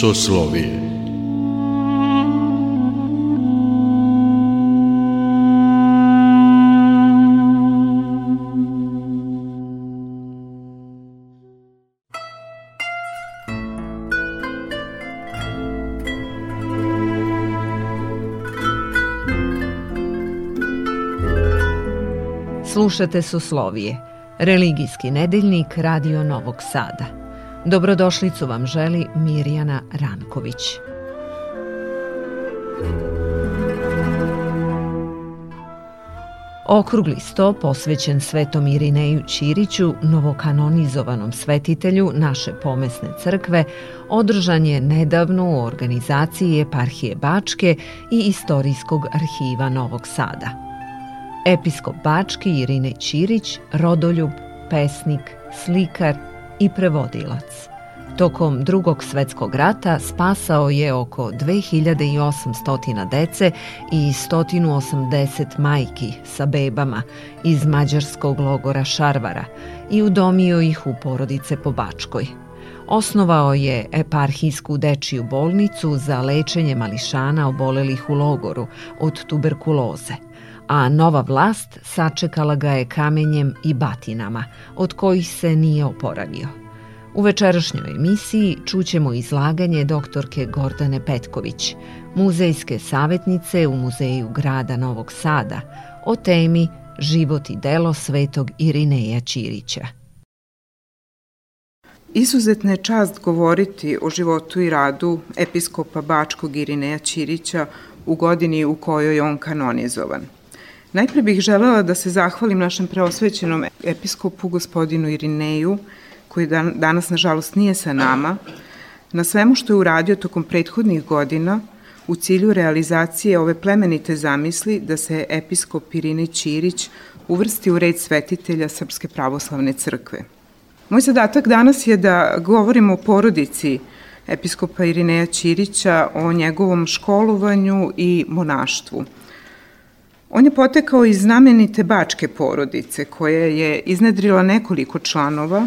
Soslovije Slušate Soslovije, religijski nedeljnik Radio Novog Sada. Dobrodošlicu vam želi Mirjana Ranković. Okrugli sto posvećen svetom Irineju Ćiriću, novokanonizovanom svetitelju naše pomesne crkve, održan je nedavno u organizaciji eparhije Bačke i Istorijskog arhiva Novog Sada. Episkop Bački Irine Ćirić, rodoljub, pesnik, slikar i prevodilac. Tokom drugog svetskog rata spasao je oko 2800 dece i 180 majki sa bebama iz mađarskog logora Šarvara i udomio ih u porodice po Bačkoj. Osnovao je eparhijsku dečiju bolnicu za lečenje mališana obolelih u logoru od tuberkuloze – a nova vlast sačekala ga je kamenjem i batinama, od kojih se nije oporavio. U večerašnjoj emisiji čućemo izlaganje doktorke Gordane Petković, muzejske savjetnice u Muzeju grada Novog Sada, o temi Život i delo svetog Irineja Ćirića. Izuzetna je čast govoriti o životu i radu episkopa Bačkog Irineja Ćirića u godini u kojoj je on kanonizovan – Najpre bih želela da se zahvalim našem preosvećenom episkopu, gospodinu Irineju, koji dan, danas, nažalost, nije sa nama, na svemu što je uradio tokom prethodnih godina u cilju realizacije ove plemenite zamisli da se episkop Irine Ćirić uvrsti u red svetitelja Srpske pravoslavne crkve. Moj zadatak danas je da govorimo o porodici episkopa Irineja Ćirića, o njegovom školovanju i monaštvu – On je potekao iz znamenite bačke porodice koja je iznedrila nekoliko članova,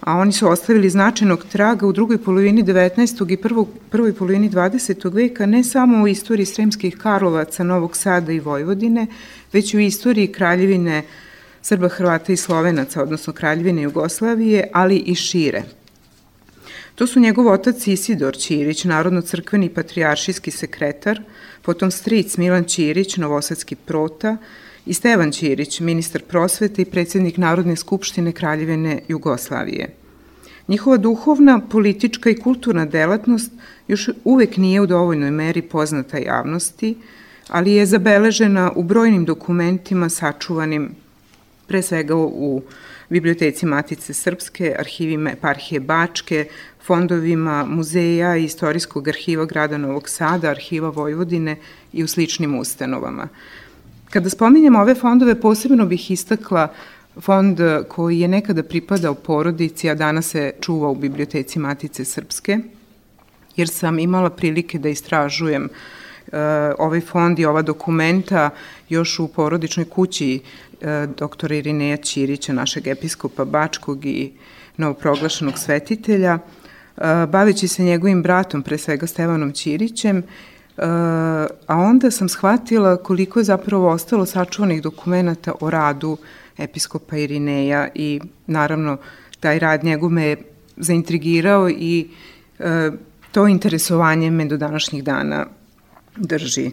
a oni su ostavili značajnog traga u drugoj polovini 19. i prvoj, prvoj polovini 20. veka ne samo u istoriji Sremskih Karlovaca, Novog Sada i Vojvodine, već i u istoriji kraljevine Srba, Hrvata i Slovenaca, odnosno kraljevine Jugoslavije, ali i šire. To su njegov otac Isidor Ćirić, narodno-crkveni patrijaršijski sekretar, potom stric Milan Ćirić, novosadski prota, i Stevan Ćirić, ministar prosvete i predsednik Narodne skupštine Kraljevine Jugoslavije. Njihova duhovna, politička i kulturna delatnost još uvek nije u dovoljnoj meri poznata javnosti, ali je zabeležena u brojnim dokumentima sačuvanim pre svega u Biblioteci Matice Srpske, arhivima eparhije Bačke, fondovima muzeja i istorijskog arhiva grada Novog Sada, arhiva Vojvodine i u sličnim ustanovama. Kada spominjem ove fondove, posebno bih istakla fond koji je nekada pripadao porodici, a danas se čuva u Biblioteci Matice Srpske, jer sam imala prilike da istražujem uh, ovaj fond i ova dokumenta još u porodičnoj kući doktora Irineja Ćirića, našeg episkopa Bačkog i novoproglašenog svetitelja, e, baveći se njegovim bratom, pre svega Stevanom Ćirićem, e, a onda sam shvatila koliko je zapravo ostalo sačuvanih dokumenta o radu episkopa Irineja i naravno taj rad njegov me zaintrigirao i to interesovanje me do današnjih dana drži.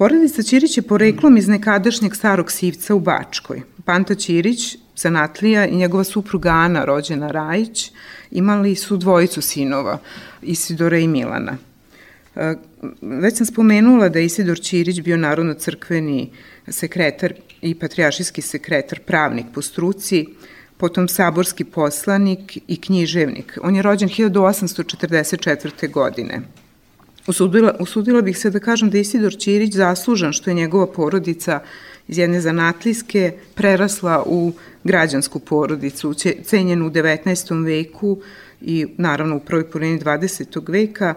Porodica Ćirić je poreklom iz nekadašnjeg starog sivca u Bačkoj. Panta Ćirić, zanatlija i njegova supruga Ana, rođena Rajić, imali su dvojicu sinova, Isidora i Milana. E, već sam spomenula da je Isidor Ćirić bio narodno-crkveni sekretar i patrijašijski sekretar, pravnik po struci, potom saborski poslanik i književnik. On je rođen 1844. godine. Usudila, usudila bih se da kažem da Isidor Ćirić zaslužan što je njegova porodica iz jedne zanatlijske prerasla u građansku porodicu, cenjenu u 19. veku i naravno u prvoj polovini 20. veka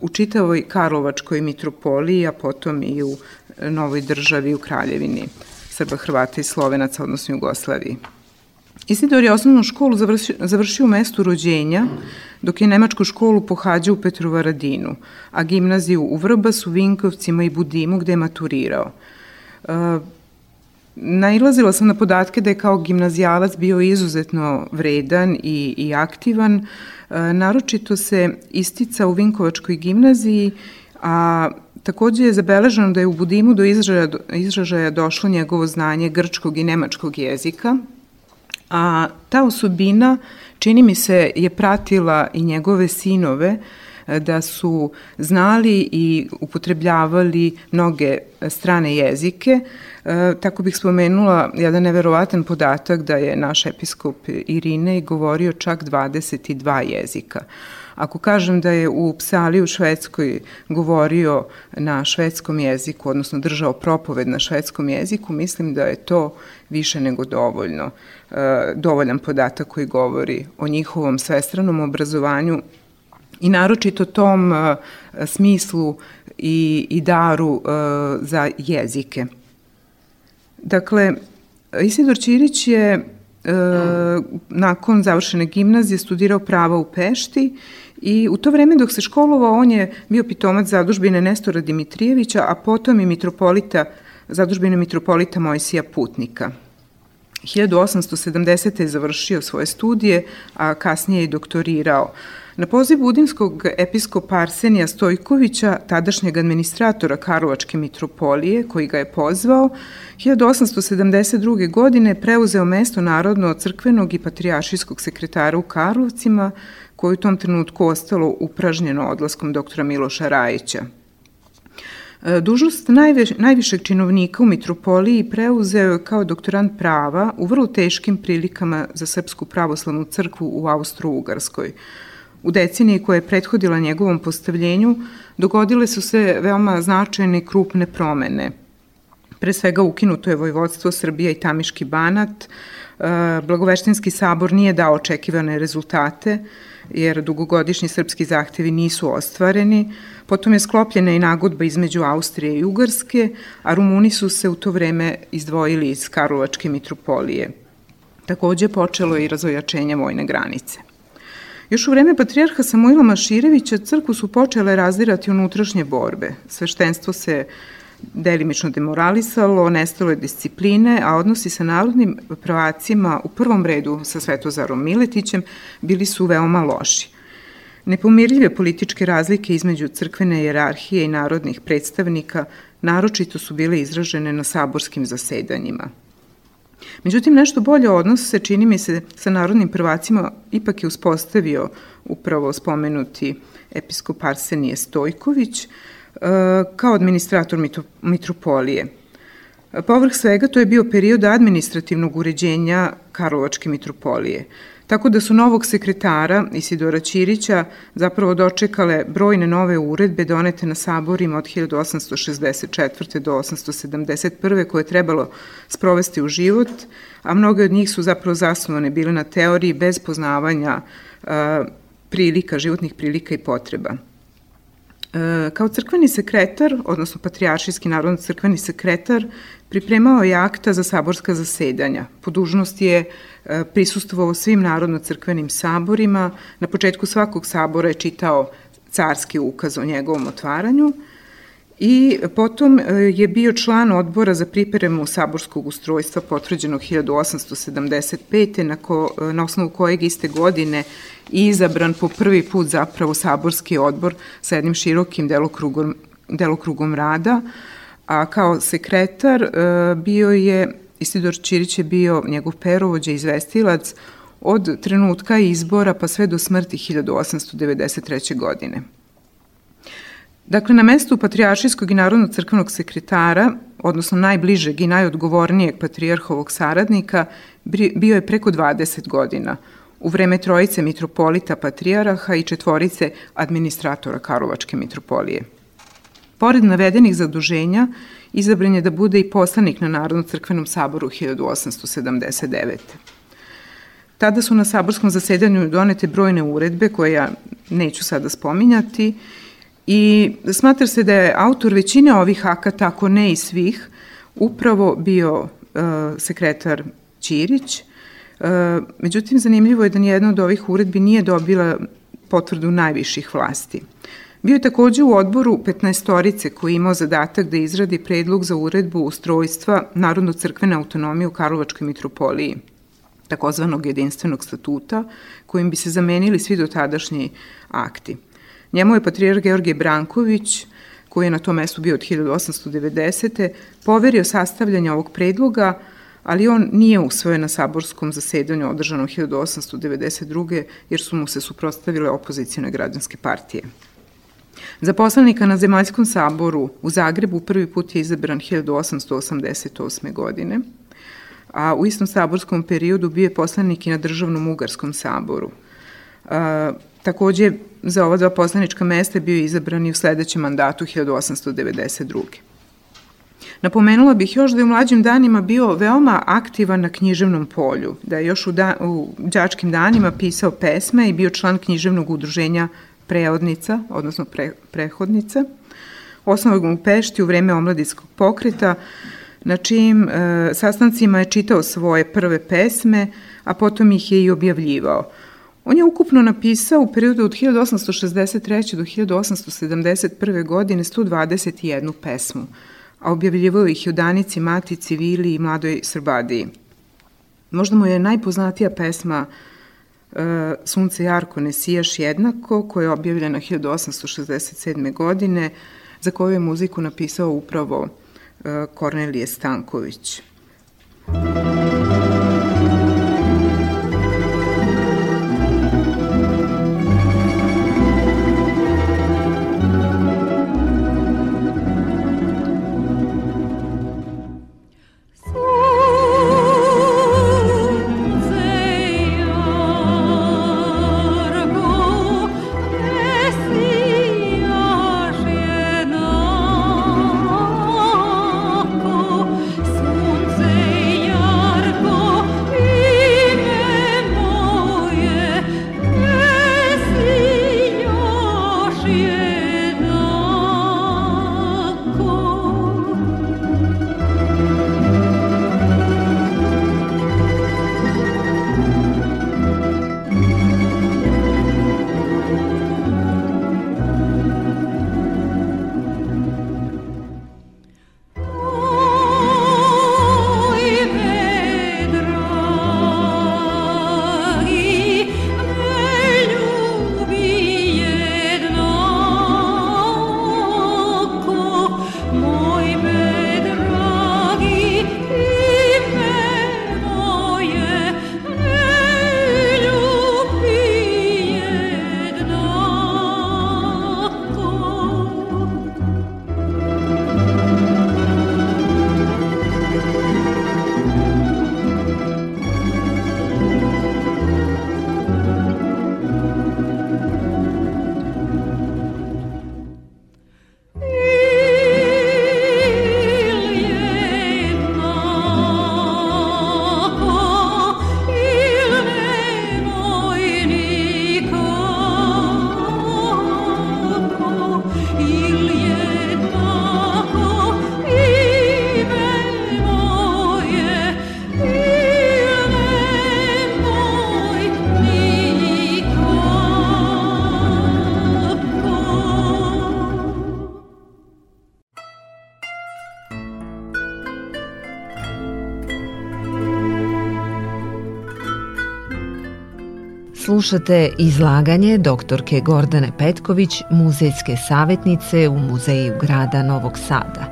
u čitavoj Karlovačkoj mitropoliji, a potom i u novoj državi u Kraljevini Srba, Hrvata i Slovenaca, odnosno Jugoslaviji. Isidor je osnovnu školu završio, završio u mestu rođenja, dok je nemačku školu pohađao u Petrovaradinu, a gimnaziju u Vrbasu, Vinkovcima i Budimu gde je maturirao. E, nailazila sam na podatke da je kao gimnazijalac bio izuzetno vredan i, i aktivan. E, naročito se istica u Vinkovačkoj gimnaziji, a takođe je zabeleženo da je u Budimu do izražaja, izražaja došlo njegovo znanje grčkog i nemačkog jezika, a ta osobina čini mi se je pratila i njegove sinove e, da su znali i upotrebljavali mnoge strane jezike. E, tako bih spomenula jedan neverovatan podatak da je naš episkop Irine govorio čak 22 jezika. Ako kažem da je u Psali u Švedskoj govorio na švedskom jeziku, odnosno držao propoved na švedskom jeziku, mislim da je to više nego dovoljno. E, dovoljan podatak koji govori o njihovom svestranom obrazovanju i naročito tom e, smislu i, i daru e, za jezike. Dakle, Isidor Ćirić je nakon završene gimnazije studirao prava u Pešti I u to vreme dok se školovao, on je bio pitomac zadužbine Nestora Dimitrijevića, a potom i mitropolita, zadužbine mitropolita Mojsija Putnika. 1870. je završio svoje studije, a kasnije je doktorirao. Na poziv budimskog episkopa Arsenija Stojkovića, tadašnjeg administratora Karlovačke mitropolije, koji ga je pozvao, 1872. godine preuzeo mesto narodno crkvenog i patrijašijskog sekretara u Karlovcima, koje u tom trenutku ostalo upražnjeno odlaskom doktora Miloša Rajića. E, dužnost najviš, najvišeg činovnika u mitropoliji preuzeo je kao doktorant prava u vrlo teškim prilikama za Srpsku pravoslavnu crkvu u Austro-Ugarskoj. U deceniji koja je prethodila njegovom postavljenju dogodile su se veoma značajne i krupne promene. Pre svega ukinuto je vojvodstvo Srbija i Tamiški banat, e, Blagoveštinski sabor nije dao očekivane rezultate, jer dugogodišnji srpski zahtevi nisu ostvareni. Potom je sklopljena i nagodba između Austrije i Ugarske, a Rumuni su se u to vreme izdvojili iz Karlovačke mitropolije. Takođe počelo je i razvojačenje vojne granice. Još u vreme patrijarha Samuila Maširevića crkvu su počele razdirati unutrašnje borbe. Sveštenstvo se delimično demoralisalo, nestalo je discipline, a odnosi sa narodnim pravacima u prvom redu sa Svetozarom Miletićem bili su veoma loši. Nepomirljive političke razlike između crkvene jerarhije i narodnih predstavnika naročito su bile izražene na saborskim zasedanjima. Međutim, nešto bolje odnos se čini mi se sa narodnim prvacima ipak je uspostavio upravo spomenuti episkop Arsenije Stojković, kao administrator mitropolije. Povrh svega, to je bio period administrativnog uređenja Karlovačke mitropolije, tako da su novog sekretara Isidora Ćirića zapravo dočekale brojne nove uredbe donete na saborima od 1864. do 871. koje je trebalo sprovesti u život, a mnoge od njih su zapravo zasnovane bile na teoriji bez poznavanja prilika, životnih prilika i potreba. E, kao crkveni sekretar, odnosno patrijaršijski narodno crkveni sekretar, pripremao je akta za saborska zasedanja. Po dužnosti je e, prisustovao svim narodno-crkvenim saborima. Na početku svakog sabora je čitao carski ukaz o njegovom otvaranju i potom e, je bio član odbora za pripremu saborskog ustrojstva potvrđenog 1875. Na, ko, na osnovu kojeg iste godine izabran po prvi put zapravo saborski odbor sa jednim širokim delokrugom, delokrugom rada, a kao sekretar e, bio je, Isidor Ćirić je bio njegov perovođa, izvestilac od trenutka izbora pa sve do smrti 1893. godine. Dakle, na mestu patrijaršijskog i narodnog crkvenog sekretara, odnosno najbližeg i najodgovornijeg patrijarhovog saradnika, bio je preko 20 godina – u vreme trojice mitropolita patrijaraha i četvorice administratora Karlovačke mitropolije. Pored navedenih zaduženja, izabran je da bude i poslanik na Narodnom crkvenom saboru 1879. Tada su na saborskom zasedanju donete brojne uredbe koje ja neću sada spominjati i smatra se da je autor većine ovih akata, ako ne i svih, upravo bio uh, sekretar Ćirić, Međutim, zanimljivo je da nijedna od ovih uredbi nije dobila potvrdu najviših vlasti. Bio je takođe u odboru 15 torice koji je imao zadatak da izradi predlog za uredbu ustrojstva Narodno-crkvene autonomije u Karlovačkoj mitropoliji, takozvanog jedinstvenog statuta, kojim bi se zamenili svi dotadašnji akti. Njemu je patrijar Georgije Branković, koji je na tom mestu bio od 1890. poverio sastavljanje ovog predloga, ali on nije usvojen na saborskom zasedanju održanom 1892. jer su mu se suprostavile opozicijone građanske partije. Za poslanika na Zemaljskom saboru u Zagrebu prvi put je izabran 1888. godine, a u istom saborskom periodu bio je poslanik i na Državnom Ugarskom saboru. Takođe, za ova dva poslanička mesta bio izabran i u sledećem mandatu 1892. Napomenula bih još da je u mlađim danima bio veoma aktivan na književnom polju, da je još u, da, u đačkim danima pisao pesme i bio član književnog udruženja preodnica, odnosno pre, prehodnica. Osnovog u Pešti u vreme omladinskog pokreta, na čijim e, sastancima je čitao svoje prve pesme, a potom ih je i objavljivao. On je ukupno napisao u periodu od 1863. do 1871. godine 121 pesmu, a objavljivao ih u Danici, Matici, Vili i Mladoj Srbadiji. Možda mu je najpoznatija pesma E, Sunce jarko ne sijaš jednako, koja je objavljena 1867. godine, za koju je muziku napisao upravo e, Kornelije Stanković. Muzika Slušate izlaganje doktorke Gordane Petković, muzejske savjetnice u Muzeju grada Novog Sada,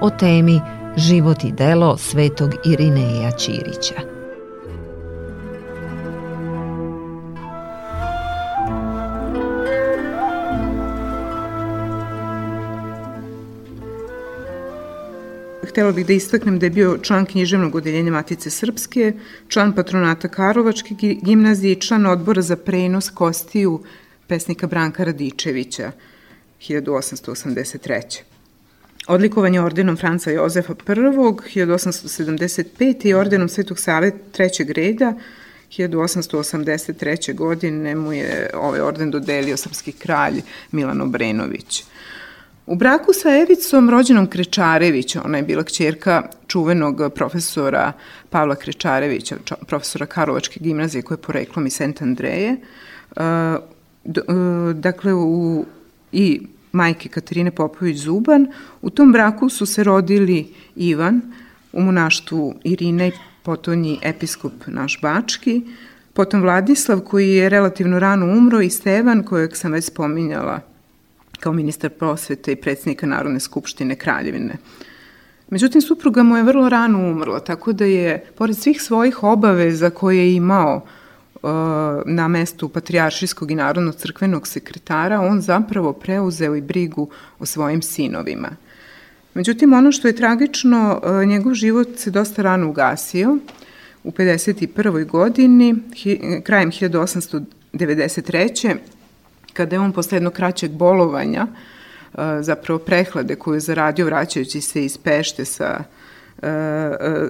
o temi Život i delo svetog Irineja Ćirića. Htela bih da istaknem da je bio član književnog odeljenja Matice Srpske, član patronata Karovačke gimnazije i član odbora za prenos kostiju pesnika Branka Radičevića 1883. Odlikovan je ordenom Franca Jozefa I. 1875. i ordenom Svetog Save trećeg reda 1883. godine mu je ovaj orden dodelio srpski kralj Milan Obrenović. U braku sa Evicom, rođenom Krečarević, ona je bila kćerka čuvenog profesora Pavla Krečarevića, profesora Karlovačke gimnazije koje je poreklom iz Sent Andreje. E, e, dakle, u, i majke Katarine Popović-Zuban. U tom braku su se rodili Ivan, u monaštvu Irina i potonji episkop naš Bački, potom Vladislav koji je relativno rano umro i Stevan kojeg sam već spominjala kao ministar prosvete i predsednika Narodne skupštine Kraljevine. Međutim, supruga mu je vrlo rano umrla, tako da je, pored svih svojih obaveza koje je imao uh, na mestu patrijaršijskog i narodno-crkvenog sekretara, on zapravo preuzeo i brigu o svojim sinovima. Međutim, ono što je tragično, uh, njegov život se dosta rano ugasio. U 51. godini, krajem 1893 kada je on posle jednog kraćeg bolovanja, e, zapravo prehlade koju je zaradio vraćajući se iz Pešte sa e, e,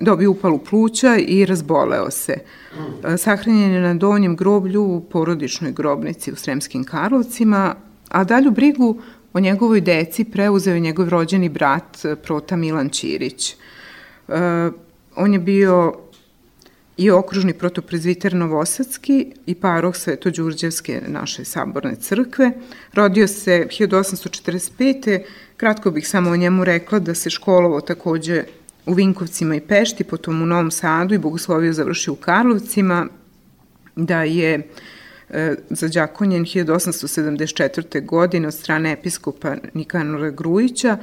dobio upalu pluća i razboleo se. Sahranjen je na donjem groblju u porodičnoj grobnici u Sremskim Karlovcima, a dalju brigu o njegovoj deci preuzeo je njegov rođeni brat Prota Milan Ćirić. On je bio i okružni protoprezviter Novosadski i paroh Svetođurđevske naše saborne crkve. Rodio se 1845. Kratko bih samo o njemu rekla da se školovo takođe u Vinkovcima i Pešti, potom u Novom Sadu i bogoslovio završio u Karlovcima, da je e, zađakonjen 1874. godine od strane episkopa Nikanora Grujića,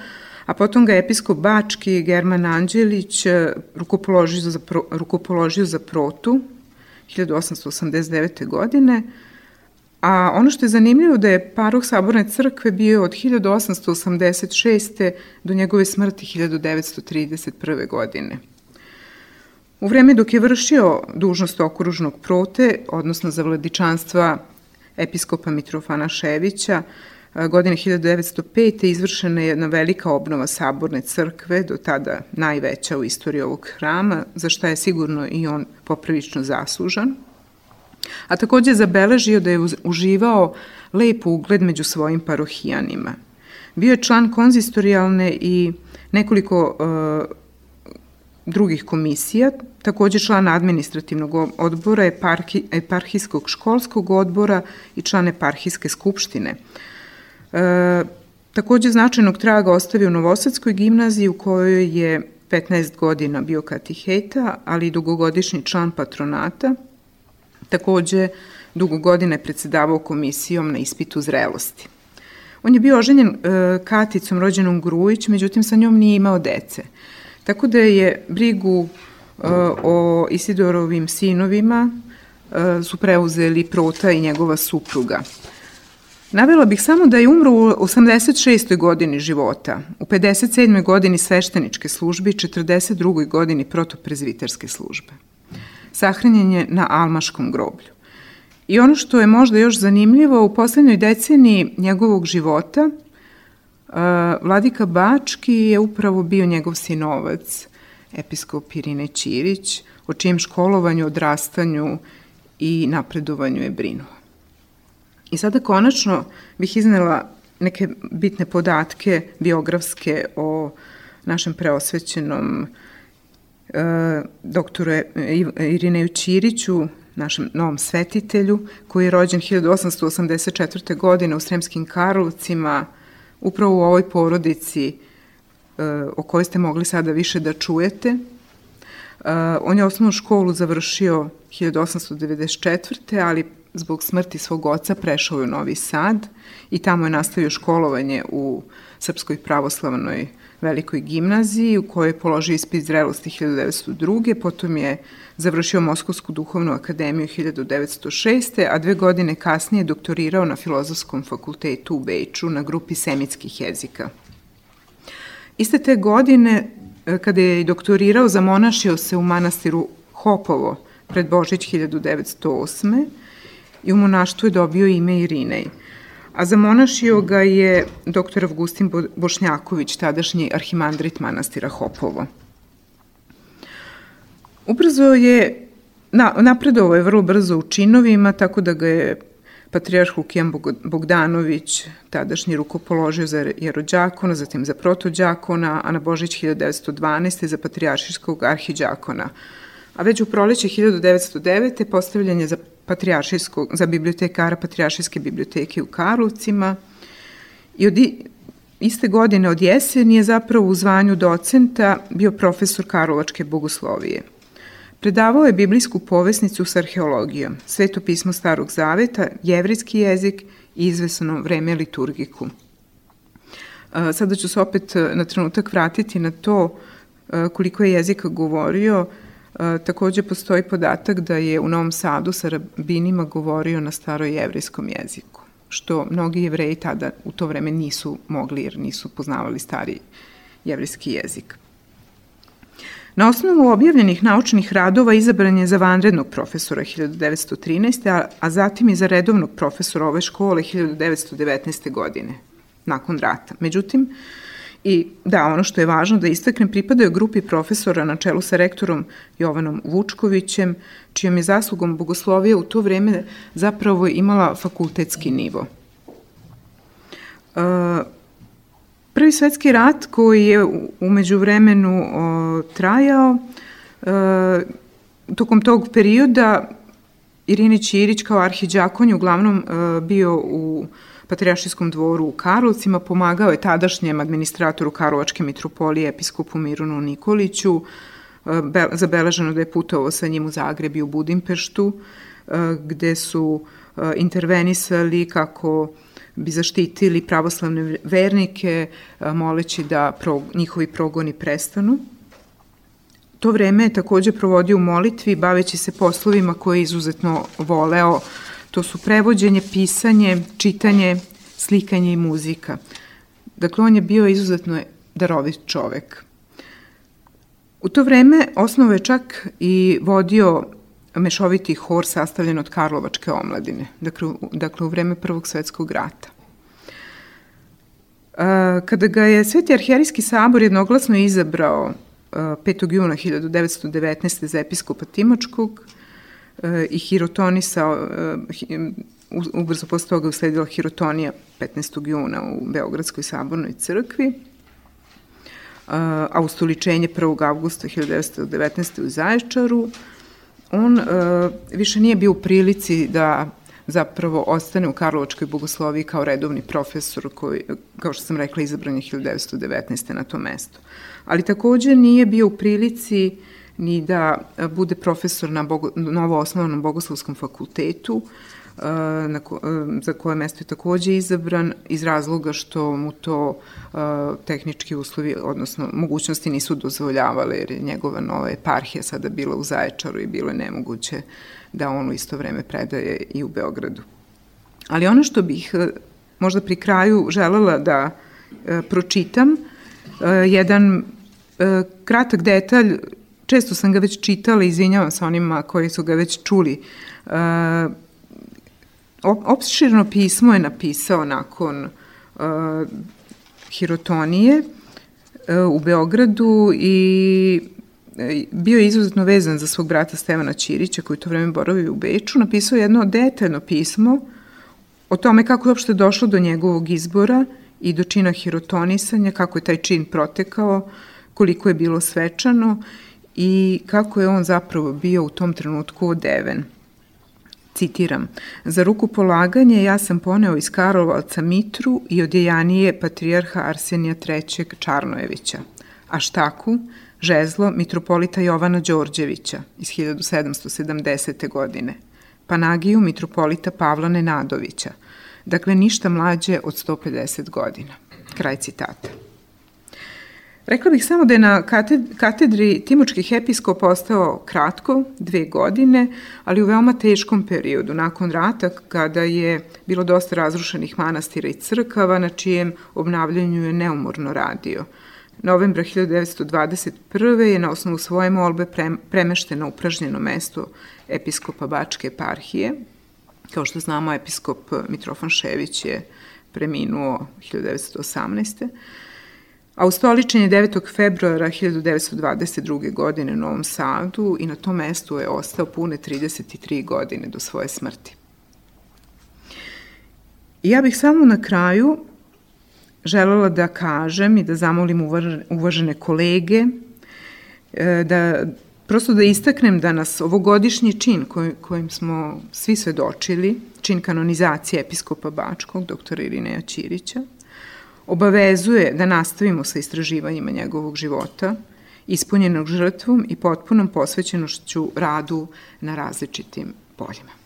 a potom ga episkop Bački German Anđelić e, rukopoložio za, pro, rukopoložio za protu 1889. godine, a ono što je zanimljivo da je paroh Saborne crkve bio od 1886. do njegove smrti 1931. godine. U vreme dok je vršio dužnost okružnog prote, odnosno za vladičanstva episkopa Mitrofana Ševića, godine 1905. izvršena je jedna velika obnova saborne crkve, do tada najveća u istoriji ovog hrama, za šta je sigurno i on popravično zaslužan. A takođe je zabeležio da je uživao lep ugled među svojim parohijanima. Bio je član konzistorijalne i nekoliko uh, drugih komisija, takođe član administrativnog odbora, eparhi, eparhijskog školskog odbora i član eparhijske skupštine. E, takođe značajnog traga ostavio u Novosadskoj gimnaziji u kojoj je 15 godina bio katiheta, ali i dugogodišnji član patronata. Takođe, dugo godine predsedavao komisijom na ispitu zrelosti. On je bio oženjen e, Katicom rođenom Grujić, međutim sa njom nije imao dece. Tako da je brigu e, o Isidorovim sinovima e, su preuzeli Prota i njegova supruga. Navela bih samo da je umro u 86. godini života, u 57. godini svešteničke službe i 42. godini protoprezviterske službe. Sahranjen je na Almaškom groblju. I ono što je možda još zanimljivo, u poslednjoj deceniji njegovog života, uh, Vladika Bački je upravo bio njegov sinovac, episkop Irine Ćirić, o čijem školovanju, odrastanju i napredovanju je brinuo. I sada konačno bih iznela neke bitne podatke biografske o našem preosvećenom e, doktoru Irineju Ćiriću, našem novom svetitelju, koji je rođen 1884. godine u Sremskim Karlovcima, upravo u ovoj porodici e, o kojoj ste mogli sada više da čujete. E, on je osnovnu školu završio 1894. ali zbog smrti svog oca prešao je u Novi Sad i tamo je nastavio školovanje u Srpskoj pravoslavnoj velikoj gimnaziji u kojoj je položio ispit zrelosti 1902. Potom je završio Moskovsku duhovnu akademiju 1906. a dve godine kasnije doktorirao na Filozofskom fakultetu u Beču na grupi semitskih jezika. Iste te godine, e, kada je doktorirao, zamonašio se u manastiru Hopovo pred Božić 1908 i u monaštvu je dobio ime Irinej. A zamonašio ga je dr. Avgustin Bošnjaković, tadašnji arhimandrit manastira Hopovo. Ubrzo je, na, napredovao je vrlo brzo u činovima, tako da ga je patrijarh Lukijan Bogdanović, tadašnji rukopoložio za jerođakona, zatim za protođakona, a na Božić 1912. za patrijaršijskog arhiđakona. A već u proleće 1909. postavljen je za patrijaršijskog, za bibliotekara Patrijaršijske biblioteke u Karlovcima i od iste godine od jeseni je zapravo u zvanju docenta bio profesor Karlovačke bogoslovije. Predavao je biblijsku povesnicu s arheologijom, sveto pismo Starog Zaveta, jevrijski jezik i izvesno vreme liturgiku. Sada ću se opet na trenutak vratiti na to koliko je jezika govorio. Takođe postoji podatak da je u Novom Sadu sa rabinima govorio na starojevrijskom jeziku, što mnogi jevreji tada u to vreme nisu mogli jer nisu poznavali stari jevrijski jezik. Na osnovu objavljenih naučnih radova izabran je za vanrednog profesora 1913. a, a zatim i za redovnog profesora ove škole 1919. godine, nakon rata. Međutim, I da, ono što je važno da istaknem, pripadaju grupi profesora na čelu sa rektorom Jovanom Vučkovićem, čijom je zaslugom bogoslovija u to vreme zapravo imala fakultetski nivo. Uh, Prvi svetski rat koji je umeđu vremenu trajao, e, tokom tog perioda Irini Ćirić kao arhiđakon je uglavnom e, bio u Patrijašijskom dvoru u Karlovcima, pomagao je tadašnjem administratoru Karlovačke mitropolije episkopu Mirunu Nikoliću, e, be, zabeleženo da je putovao sa njim u Zagreb i u Budimpeštu, e, gde su e, intervenisali kako bi zaštitili pravoslavne vernike, moleći da njihovi progoni prestanu. To vreme je takođe provodio u molitvi, baveći se poslovima koje je izuzetno voleo. To su prevođenje, pisanje, čitanje, slikanje i muzika. Dakle, on je bio izuzetno darovit čovek. U to vreme osnovo je čak i vodio mešoviti hor sastavljen od Karlovačke omladine, dakle, dakle u vreme Prvog svetskog rata. Kada ga je Sveti arhijerijski sabor jednoglasno izabrao 5. juna 1919. za episkopa Timočkog i hirotonisa, ubrzo posle toga usledila hirotonija 15. juna u Beogradskoj sabornoj crkvi, a ustoličenje 1. augusta 1919. u Zaječaru, on uh, više nije bio u prilici da zapravo ostane u Karlovačkoj bogosloviji kao redovni profesor koji, kao što sam rekla, izabran je 1919. na to mesto. Ali takođe nije bio u prilici ni da bude profesor na bogo, novo osnovanom bogoslovskom fakultetu, na ko, za koje mesto je takođe izabran iz razloga što mu to tehnički uslovi, odnosno mogućnosti nisu dozvoljavale jer je njegova nova eparhija sada bila u Zaječaru i bilo je nemoguće da on u isto vreme predaje i u Beogradu. Ali ono što bih možda pri kraju želela da pročitam, jedan kratak detalj, često sam ga već čitala, izvinjavam se onima koji su ga već čuli, opširno pismo je napisao nakon uh, hirotonije uh, u Beogradu i e, bio je izuzetno vezan za svog brata Stevana Ćirića koji to vreme boravio u Beču, napisao jedno detaljno pismo o tome kako je uopšte došlo do njegovog izbora i do čina hirotonisanja, kako je taj čin protekao, koliko je bilo svečano i kako je on zapravo bio u tom trenutku odeven. Citiram, za ruku polaganje ja sam poneo iz Karlovalca Mitru i odjejanije patrijarha Arsenija III. Čarnojevića, a štaku žezlo mitropolita Jovana Đorđevića iz 1770. godine, Panagiju mitropolita Pavla Nenadovića, dakle ništa mlađe od 150 godina. Kraj citata. Rekla bih samo da je na katedri Timočkih episkopa ostao kratko, dve godine, ali u veoma teškom periodu, nakon rata, kada je bilo dosta razrušenih manastira i crkava, na čijem obnavljanju je neumorno radio. Novembra 1921. je na osnovu svoje molbe premešten na upražnjeno mesto episkopa Bačke eparhije. Kao što znamo, episkop Mitrofan Šević je preminuo 1918 a ustoličen je 9. februara 1922. godine u Novom Sadu i na tom mestu je ostao pune 33 godine do svoje smrti. I ja bih samo na kraju želela da kažem i da zamolim uvažene kolege e, da prosto da istaknem da nas ovogodišnji čin koj, kojim smo svi svedočili, čin kanonizacije episkopa Bačkog, doktora Irineja Ćirića, obavezuje da nastavimo sa istraživanjima njegovog života, ispunjenog žrtvom i potpunom posvećenošću radu na različitim poljima.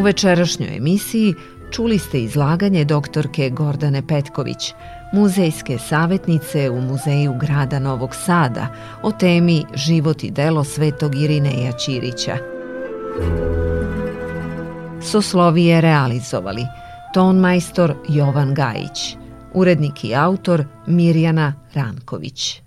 U večerašnjoj emisiji čuli ste izlaganje doktorke Gordane Petković, muzejske savjetnice u Muzeju grada Novog Sada o temi Život i delo svetog Irineja Ćirića. Soslovije realizovali ton majstor Jovan Gajić, urednik i autor Mirjana Ranković.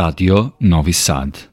Radio Novi Sad.